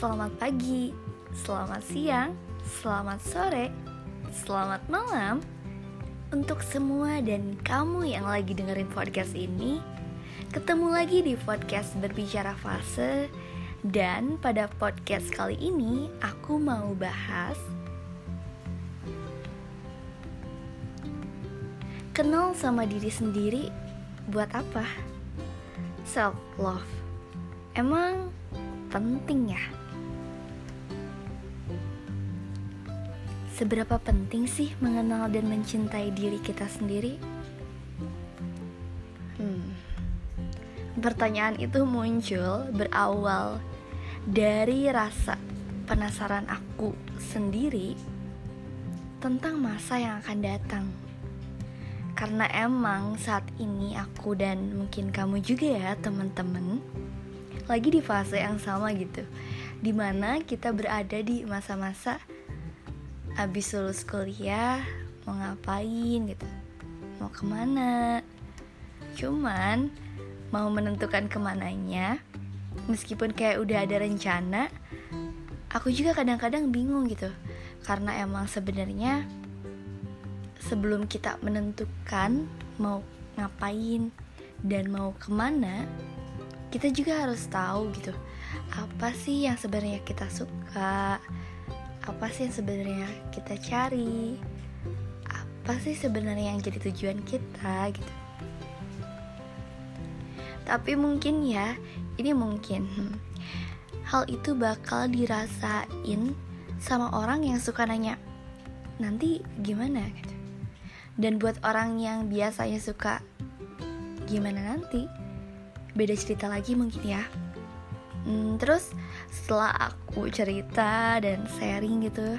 selamat pagi, selamat siang, selamat sore, selamat malam Untuk semua dan kamu yang lagi dengerin podcast ini Ketemu lagi di podcast Berbicara Fase Dan pada podcast kali ini aku mau bahas Kenal sama diri sendiri buat apa? Self love Emang penting ya? Seberapa penting sih mengenal dan mencintai diri kita sendiri? Hmm. Pertanyaan itu muncul berawal dari rasa penasaran aku sendiri tentang masa yang akan datang. Karena emang saat ini aku dan mungkin kamu juga ya teman-teman lagi di fase yang sama gitu Di mana kita berada di masa-masa abis lulus kuliah mau ngapain gitu? Mau ke mana? Cuman mau menentukan ke mananya meskipun kayak udah ada rencana aku juga kadang-kadang bingung gitu. Karena emang sebenarnya sebelum kita menentukan mau ngapain dan mau ke mana kita juga harus tahu gitu apa sih yang sebenarnya kita suka apa sih yang sebenarnya kita cari? Apa sih sebenarnya yang jadi tujuan kita gitu? Tapi mungkin ya ini mungkin. Hmm, hal itu bakal dirasain sama orang yang suka nanya nanti gimana? Gitu. Dan buat orang yang biasanya suka gimana nanti? Beda cerita lagi mungkin ya. Hmm, terus setelah aku cerita dan sharing gitu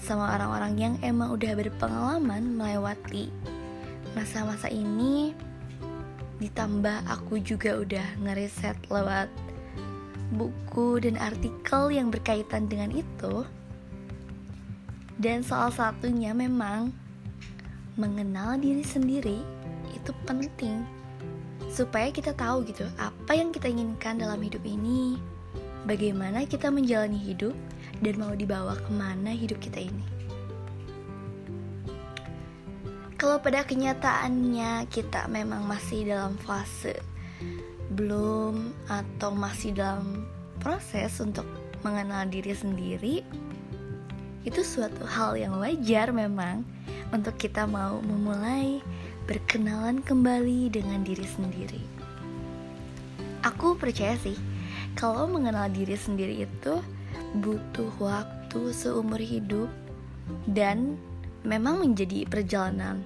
sama orang-orang yang emang udah berpengalaman melewati masa-masa ini ditambah aku juga udah ngeriset lewat buku dan artikel yang berkaitan dengan itu. Dan salah satunya memang mengenal diri sendiri itu penting supaya kita tahu gitu apa yang kita inginkan dalam hidup ini, bagaimana kita menjalani hidup, dan mau dibawa ke mana hidup kita ini. Kalau pada kenyataannya kita memang masih dalam fase belum atau masih dalam proses untuk mengenal diri sendiri, itu suatu hal yang wajar memang untuk kita mau memulai berkenalan kembali dengan diri sendiri. Aku percaya sih, kalau mengenal diri sendiri itu butuh waktu seumur hidup dan memang menjadi perjalanan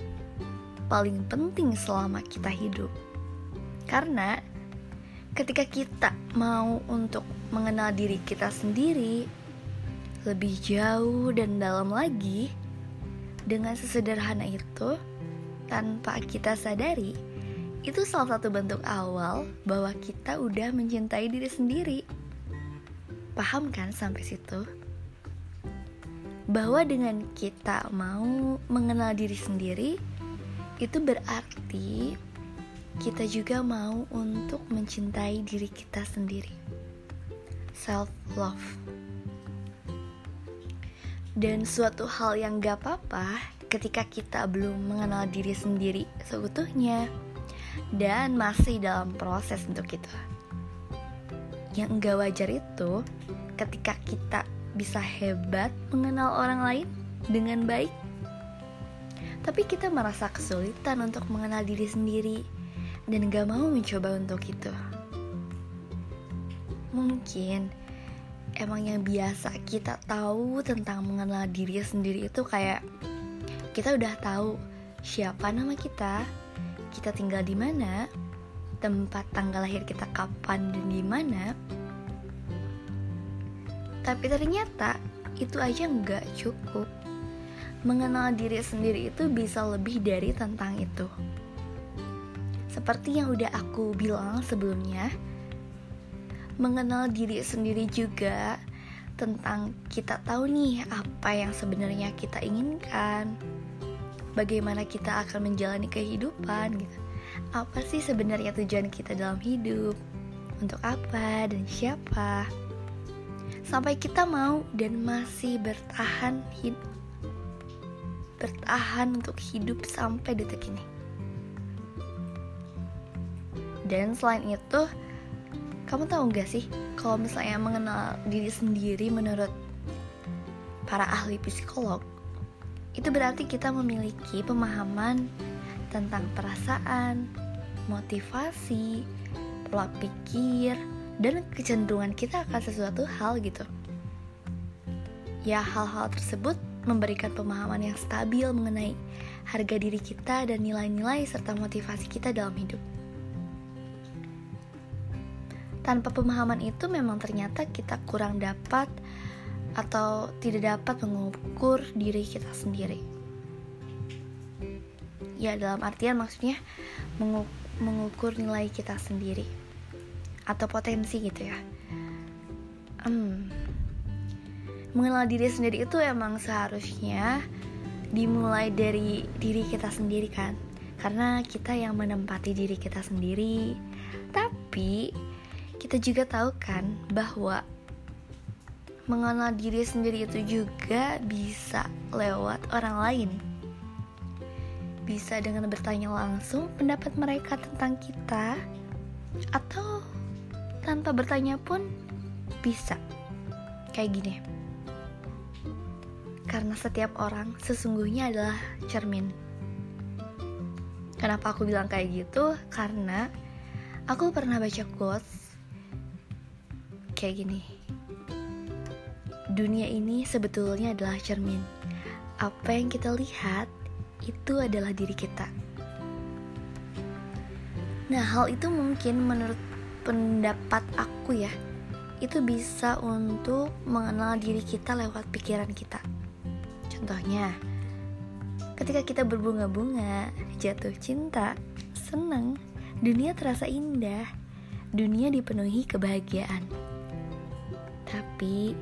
paling penting selama kita hidup. Karena ketika kita mau untuk mengenal diri kita sendiri lebih jauh dan dalam lagi, dengan sesederhana itu, tanpa kita sadari, itu salah satu bentuk awal bahwa kita udah mencintai diri sendiri. Paham kan sampai situ? Bahwa dengan kita mau mengenal diri sendiri, itu berarti kita juga mau untuk mencintai diri kita sendiri. Self love. Dan suatu hal yang gak apa-apa ketika kita belum mengenal diri sendiri seutuhnya dan masih dalam proses untuk itu. Yang enggak wajar itu ketika kita bisa hebat mengenal orang lain dengan baik, tapi kita merasa kesulitan untuk mengenal diri sendiri dan gak mau mencoba untuk itu. Mungkin emang yang biasa kita tahu tentang mengenal diri sendiri itu kayak kita udah tahu siapa nama kita, kita tinggal di mana, tempat tanggal lahir kita kapan dan di mana. Tapi ternyata itu aja nggak cukup. Mengenal diri sendiri itu bisa lebih dari tentang itu. Seperti yang udah aku bilang sebelumnya, mengenal diri sendiri juga tentang kita tahu nih apa yang sebenarnya kita inginkan, bagaimana kita akan menjalani kehidupan gitu. Apa sih sebenarnya tujuan kita dalam hidup? Untuk apa dan siapa? sampai kita mau dan masih bertahan hidup bertahan untuk hidup sampai detik ini. Dan selain itu, kamu tahu gak sih kalau misalnya mengenal diri sendiri menurut para ahli psikolog, itu berarti kita memiliki pemahaman tentang perasaan, motivasi, pola pikir, dan kecenderungan kita akan sesuatu hal gitu. Ya, hal-hal tersebut memberikan pemahaman yang stabil mengenai harga diri kita dan nilai-nilai serta motivasi kita dalam hidup. Tanpa pemahaman itu memang ternyata kita kurang dapat atau tidak dapat mengukur diri kita sendiri. Ya dalam artian maksudnya mengukur nilai kita sendiri atau potensi gitu ya. Hmm, mengenal diri sendiri itu emang seharusnya dimulai dari diri kita sendiri kan karena kita yang menempati diri kita sendiri tapi kita juga tahu kan bahwa mengenal diri sendiri itu juga bisa lewat orang lain bisa dengan bertanya langsung pendapat mereka tentang kita atau tanpa bertanya pun bisa kayak gini karena setiap orang sesungguhnya adalah cermin. Kenapa aku bilang kayak gitu? Karena aku pernah baca quotes kayak gini. Dunia ini sebetulnya adalah cermin. Apa yang kita lihat itu adalah diri kita. Nah, hal itu mungkin menurut pendapat aku ya, itu bisa untuk mengenal diri kita lewat pikiran kita. Contohnya, ketika kita berbunga-bunga, jatuh cinta, senang, dunia terasa indah, dunia dipenuhi kebahagiaan. Tapi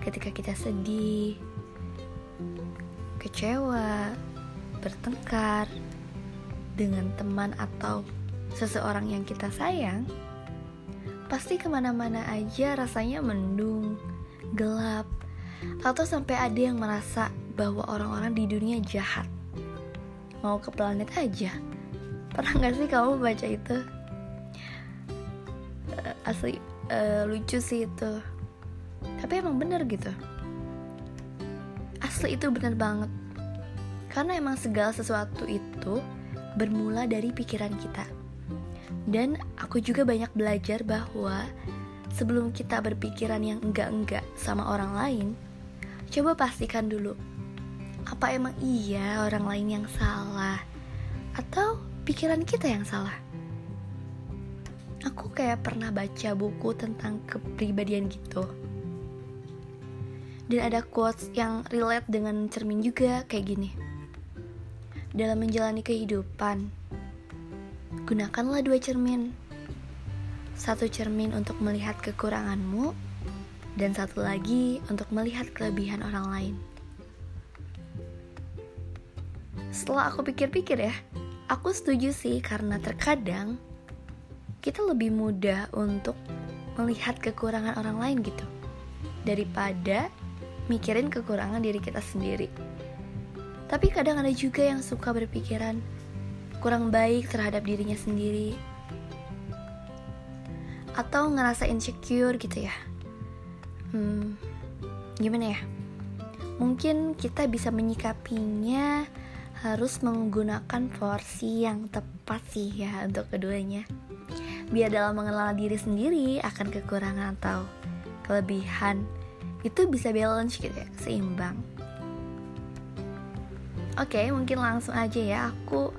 ketika kita sedih, kecewa, bertengkar dengan teman atau seseorang yang kita sayang, pasti ke mana-mana aja rasanya mendung, gelap, atau sampai ada yang merasa bahwa orang-orang di dunia jahat. Mau ke planet aja. Pernah nggak sih kamu baca itu? Uh, asli uh, lucu sih itu tapi emang bener gitu. Asli itu bener banget. Karena emang segala sesuatu itu bermula dari pikiran kita. Dan aku juga banyak belajar bahwa sebelum kita berpikiran yang enggak-enggak sama orang lain coba pastikan dulu apa emang iya orang lain yang salah? Atau pikiran kita yang salah? Aku kayak pernah baca buku tentang kepribadian gitu dan ada quotes yang relate dengan cermin juga kayak gini. Dalam menjalani kehidupan gunakanlah dua cermin. Satu cermin untuk melihat kekuranganmu dan satu lagi untuk melihat kelebihan orang lain. Setelah aku pikir-pikir ya, aku setuju sih karena terkadang kita lebih mudah untuk melihat kekurangan orang lain gitu daripada mikirin kekurangan diri kita sendiri. Tapi kadang ada juga yang suka berpikiran kurang baik terhadap dirinya sendiri atau ngerasa insecure gitu ya. Hmm, gimana ya? Mungkin kita bisa menyikapinya harus menggunakan porsi yang tepat sih ya untuk keduanya. Biar dalam mengenal diri sendiri akan kekurangan atau kelebihan itu bisa balance gitu ya, seimbang. Oke, mungkin langsung aja ya aku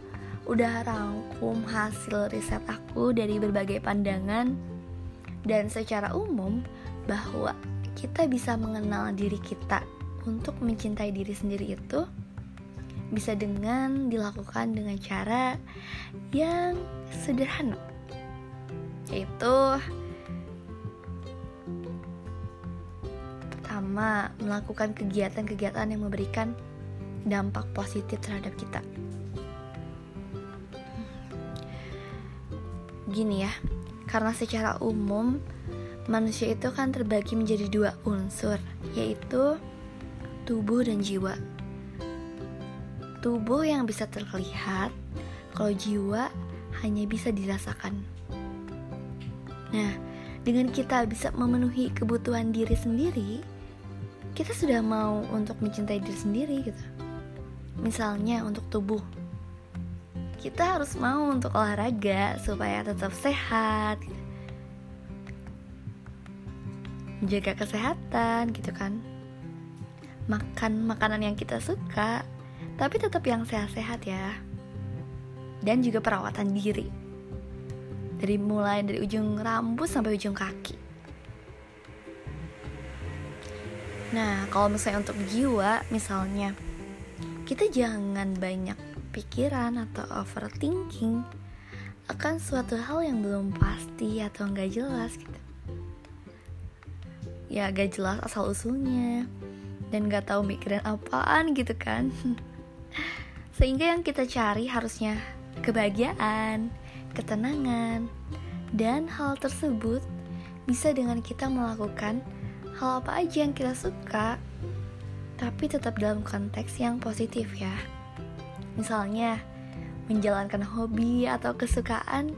udah rangkum hasil riset aku dari berbagai pandangan dan secara umum bahwa kita bisa mengenal diri kita untuk mencintai diri sendiri itu bisa dengan dilakukan dengan cara yang sederhana yaitu pertama melakukan kegiatan-kegiatan yang memberikan dampak positif terhadap kita gini ya karena secara umum manusia itu kan terbagi menjadi dua unsur, yaitu tubuh dan jiwa. Tubuh yang bisa terlihat, kalau jiwa hanya bisa dirasakan. Nah, dengan kita bisa memenuhi kebutuhan diri sendiri, kita sudah mau untuk mencintai diri sendiri gitu. Misalnya untuk tubuh, kita harus mau untuk olahraga supaya tetap sehat, gitu. jaga kesehatan gitu kan. Makan makanan yang kita suka, tapi tetap yang sehat-sehat ya. Dan juga perawatan diri dari mulai dari ujung rambut sampai ujung kaki. Nah, kalau misalnya untuk jiwa, misalnya kita jangan banyak pikiran atau overthinking akan suatu hal yang belum pasti atau nggak jelas gitu. Ya gak jelas asal usulnya dan gak tahu mikirin apaan gitu kan. Sehingga yang kita cari harusnya kebahagiaan, ketenangan, dan hal tersebut bisa dengan kita melakukan hal apa aja yang kita suka, tapi tetap dalam konteks yang positif ya. Misalnya, menjalankan hobi atau kesukaan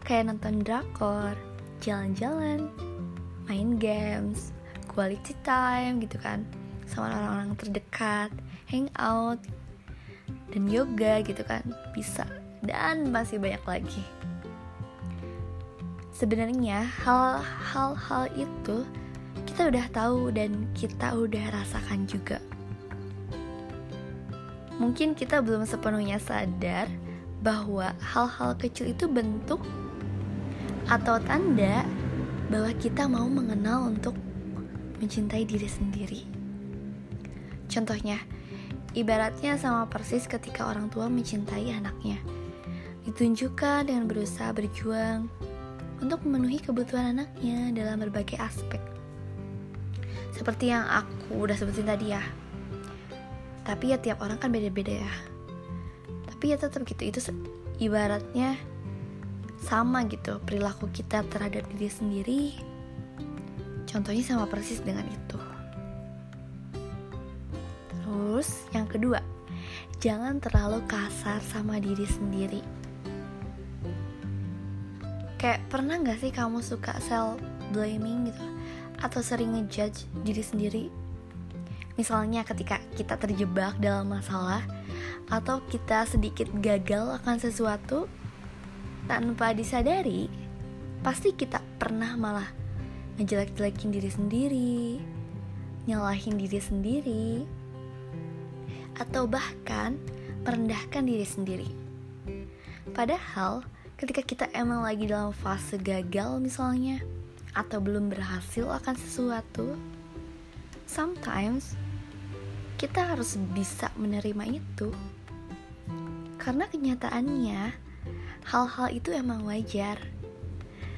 kayak nonton drakor, jalan-jalan, main games, quality time gitu kan, sama orang-orang terdekat, hangout, dan yoga gitu kan, bisa dan masih banyak lagi. Sebenarnya hal-hal itu kita udah tahu dan kita udah rasakan juga. Mungkin kita belum sepenuhnya sadar bahwa hal-hal kecil itu bentuk atau tanda bahwa kita mau mengenal untuk mencintai diri sendiri. Contohnya, ibaratnya sama persis ketika orang tua mencintai anaknya ditunjukkan dengan berusaha berjuang untuk memenuhi kebutuhan anaknya dalam berbagai aspek. Seperti yang aku udah sebutin tadi ya. Tapi ya tiap orang kan beda-beda ya. Tapi ya tetap gitu, itu ibaratnya sama gitu perilaku kita terhadap diri sendiri. Contohnya sama persis dengan itu. Terus yang kedua, jangan terlalu kasar sama diri sendiri kayak pernah gak sih kamu suka self blaming gitu atau sering ngejudge diri sendiri? Misalnya ketika kita terjebak dalam masalah atau kita sedikit gagal akan sesuatu tanpa disadari pasti kita pernah malah ngejelek-jelekin diri sendiri nyalahin diri sendiri atau bahkan merendahkan diri sendiri. Padahal ketika kita emang lagi dalam fase gagal misalnya atau belum berhasil akan sesuatu sometimes kita harus bisa menerima itu. Karena kenyataannya hal-hal itu emang wajar.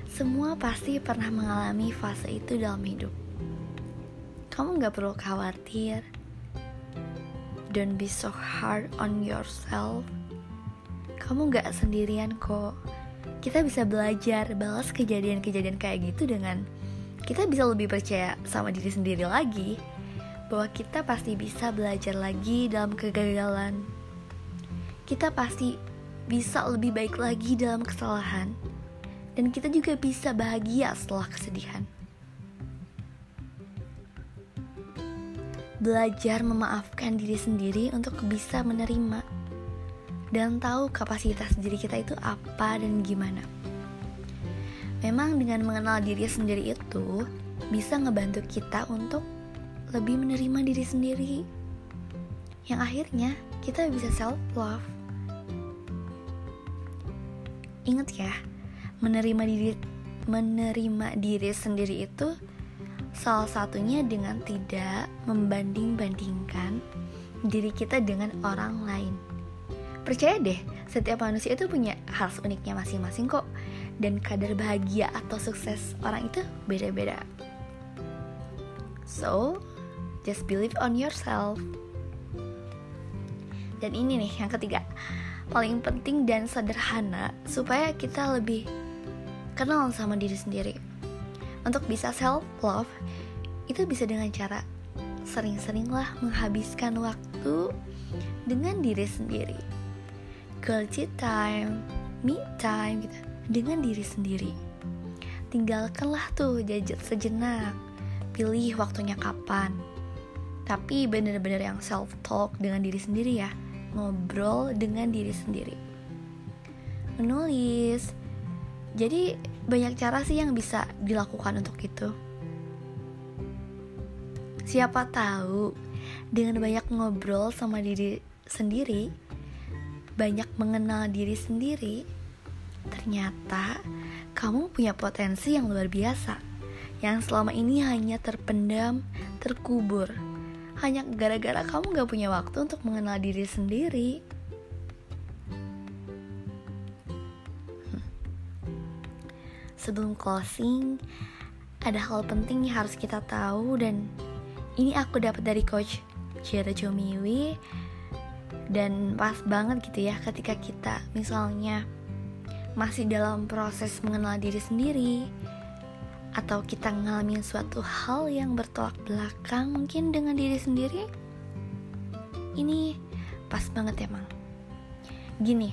Semua pasti pernah mengalami fase itu dalam hidup. Kamu gak perlu khawatir. Don't be so hard on yourself. Kamu gak sendirian kok kita bisa belajar balas kejadian-kejadian kayak gitu dengan kita bisa lebih percaya sama diri sendiri lagi bahwa kita pasti bisa belajar lagi dalam kegagalan. Kita pasti bisa lebih baik lagi dalam kesalahan. Dan kita juga bisa bahagia setelah kesedihan. Belajar memaafkan diri sendiri untuk bisa menerima dan tahu kapasitas diri kita itu apa dan gimana. Memang dengan mengenal diri sendiri itu bisa ngebantu kita untuk lebih menerima diri sendiri. Yang akhirnya kita bisa self love. Ingat ya, menerima diri menerima diri sendiri itu salah satunya dengan tidak membanding-bandingkan diri kita dengan orang lain. Percaya deh, setiap manusia itu punya khas uniknya masing-masing kok. Dan kadar bahagia atau sukses orang itu beda-beda. So, just believe on yourself. Dan ini nih yang ketiga, paling penting dan sederhana supaya kita lebih kenal sama diri sendiri. untuk bisa self love itu bisa dengan cara sering-seringlah menghabiskan waktu dengan diri sendiri quality time me time gitu dengan diri sendiri. Tinggalkanlah tuh gadget sejenak pilih waktunya kapan. Tapi bener-bener yang self talk dengan diri sendiri ya ngobrol dengan diri sendiri. Menulis. Jadi banyak cara sih yang bisa dilakukan untuk itu. Siapa tahu dengan banyak ngobrol sama diri sendiri banyak mengenal diri sendiri ternyata kamu punya potensi yang luar biasa yang selama ini hanya terpendam, terkubur. Hanya gara-gara kamu gak punya waktu untuk mengenal diri sendiri. Hmm. Sebelum closing, ada hal penting yang harus kita tahu dan ini aku dapat dari coach Jera Jomiwi dan pas banget gitu ya ketika kita misalnya masih dalam proses mengenal diri sendiri atau kita ngalamin suatu hal yang bertolak belakang mungkin dengan diri sendiri ini pas banget emang. Gini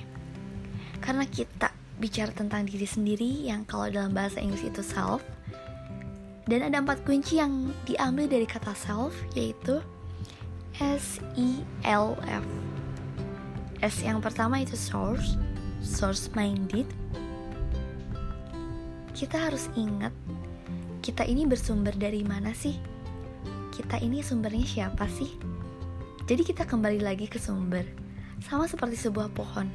karena kita bicara tentang diri sendiri yang kalau dalam bahasa Inggris itu self dan ada empat kunci yang diambil dari kata self yaitu S E L F S yang pertama itu source source minded, kita harus ingat kita ini bersumber dari mana sih? Kita ini sumbernya siapa sih? Jadi kita kembali lagi ke sumber, sama seperti sebuah pohon.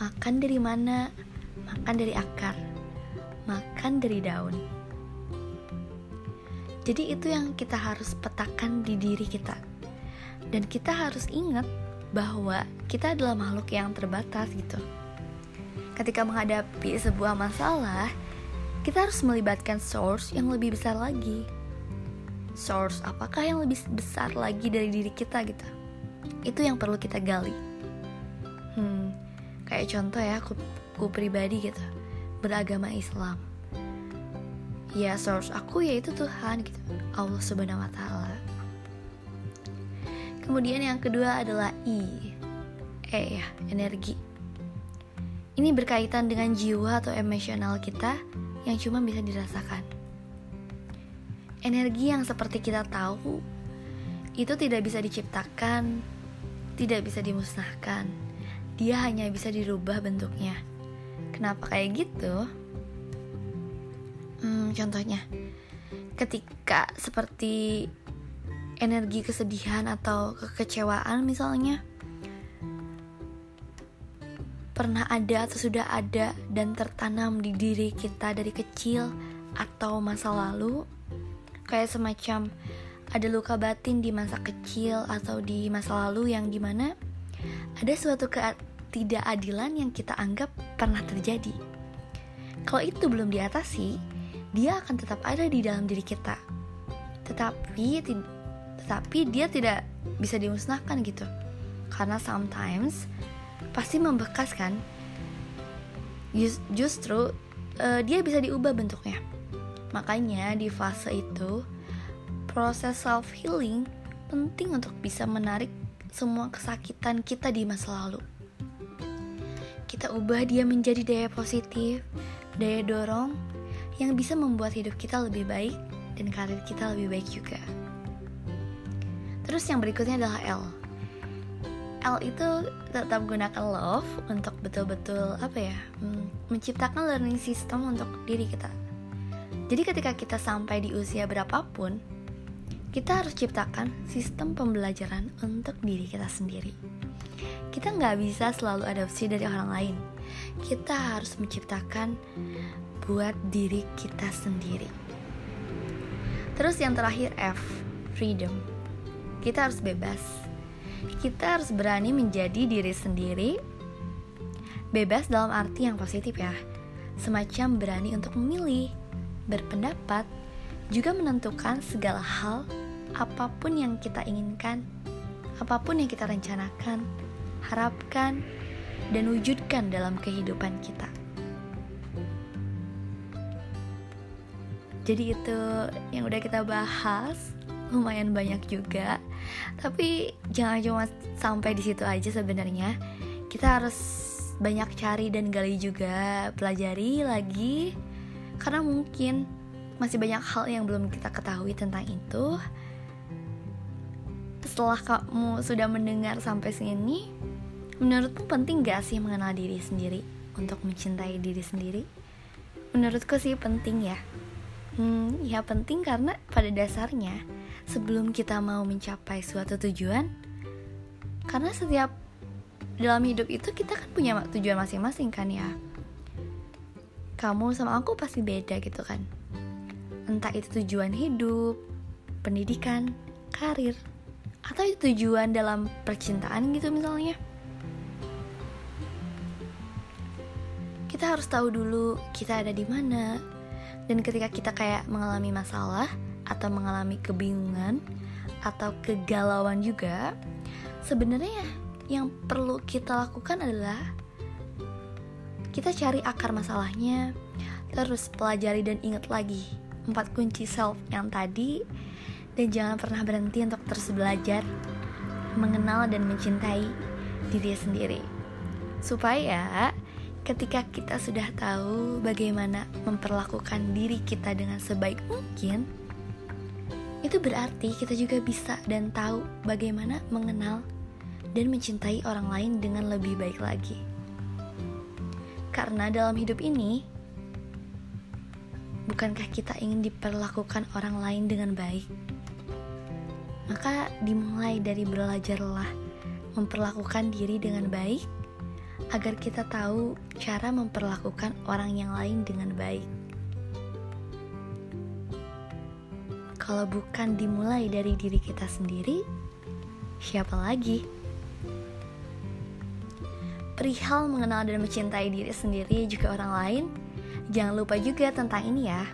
Makan dari mana? Makan dari akar, makan dari daun. Jadi itu yang kita harus petakan di diri kita. Dan kita harus ingat bahwa kita adalah makhluk yang terbatas gitu. Ketika menghadapi sebuah masalah, kita harus melibatkan source yang lebih besar lagi. Source apakah yang lebih besar lagi dari diri kita gitu? Itu yang perlu kita gali. Hmm, kayak contoh ya, aku, aku pribadi gitu, beragama Islam. Ya source aku yaitu Tuhan gitu, Allah Subhanahu Wa Taala Kemudian yang kedua adalah I. E ya, energi. Ini berkaitan dengan jiwa atau emosional kita yang cuma bisa dirasakan. Energi yang seperti kita tahu itu tidak bisa diciptakan, tidak bisa dimusnahkan. Dia hanya bisa dirubah bentuknya. Kenapa kayak gitu? Hmm, contohnya, ketika seperti energi kesedihan atau kekecewaan misalnya pernah ada atau sudah ada dan tertanam di diri kita dari kecil atau masa lalu? Kayak semacam ada luka batin di masa kecil atau di masa lalu yang di mana ada suatu ketidakadilan yang kita anggap pernah terjadi. Kalau itu belum diatasi dia akan tetap ada di dalam diri kita. Tetapi tetapi dia tidak bisa dimusnahkan gitu. Karena sometimes pasti membekas kan? Justru uh, dia bisa diubah bentuknya. Makanya di fase itu proses self healing penting untuk bisa menarik semua kesakitan kita di masa lalu. Kita ubah dia menjadi daya positif daya dorong yang bisa membuat hidup kita lebih baik dan karir kita lebih baik juga. Terus yang berikutnya adalah L. L itu tetap gunakan love untuk betul-betul apa ya hmm, menciptakan learning system untuk diri kita. Jadi ketika kita sampai di usia berapapun, kita harus ciptakan sistem pembelajaran untuk diri kita sendiri. Kita nggak bisa selalu adopsi dari orang lain. Kita harus menciptakan buat diri kita sendiri. Terus yang terakhir F, freedom kita harus bebas. Kita harus berani menjadi diri sendiri. Bebas dalam arti yang positif ya. Semacam berani untuk memilih, berpendapat, juga menentukan segala hal apa pun yang kita inginkan, apa pun yang kita rencanakan, harapkan, dan wujudkan dalam kehidupan kita. Jadi itu yang udah kita bahas lumayan banyak juga. Tapi jangan cuma sampai di situ aja sebenarnya. Kita harus banyak cari dan gali juga, pelajari lagi karena mungkin masih banyak hal yang belum kita ketahui tentang itu. Setelah kamu sudah mendengar sampai sini, menurutmu penting gak sih mengenal diri sendiri untuk mencintai diri sendiri? Menurutku sih penting ya. Hmm, ya penting karena pada dasarnya sebelum kita mau mencapai suatu tujuan, karena setiap dalam hidup itu kita kan punya tujuan masing-masing kan ya. Kamu sama aku pasti beda gitu kan. Entah itu tujuan hidup, pendidikan, karir, atau itu tujuan dalam percintaan gitu misalnya. Kita harus tahu dulu kita ada di mana, dan ketika kita kayak mengalami masalah atau mengalami kebingungan atau kegalauan juga, sebenarnya yang perlu kita lakukan adalah kita cari akar masalahnya, terus pelajari dan ingat lagi empat kunci self yang tadi dan jangan pernah berhenti untuk terus belajar, mengenal dan mencintai diri sendiri. Supaya ketika kita sudah tahu bagaimana memperlakukan diri kita dengan sebaik mungkin, itu berarti kita juga bisa dan tahu bagaimana mengenal dan mencintai orang lain dengan lebih baik lagi. Karena dalam hidup ini, bukankah kita ingin diperlakukan orang lain dengan baik? Maka dimulai dari belajarlah memperlakukan diri dengan baik agar kita tahu cara memperlakukan orang yang lain dengan baik. Kalau bukan dimulai dari diri kita sendiri, siapa lagi? Perihal mengenal dan mencintai diri sendiri juga orang lain, jangan lupa juga tentang ini ya.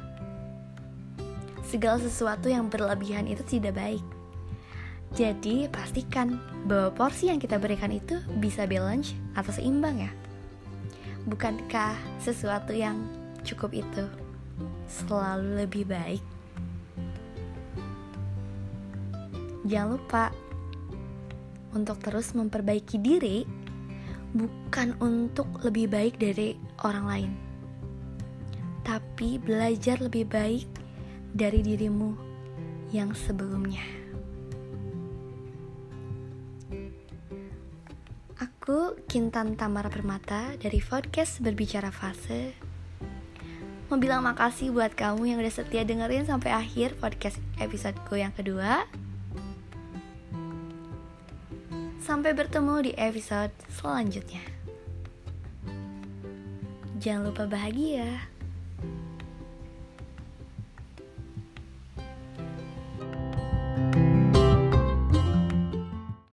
Segala sesuatu yang berlebihan itu tidak baik. Jadi, pastikan bahwa porsi yang kita berikan itu bisa balance atau seimbang ya. Bukankah sesuatu yang cukup itu selalu lebih baik? Jangan lupa untuk terus memperbaiki diri, bukan untuk lebih baik dari orang lain, tapi belajar lebih baik dari dirimu yang sebelumnya. Aku Kintan Tamara Permata dari podcast Berbicara Fase Mau bilang makasih buat kamu yang udah setia dengerin sampai akhir podcast episodeku yang kedua Sampai bertemu di episode selanjutnya. Jangan lupa bahagia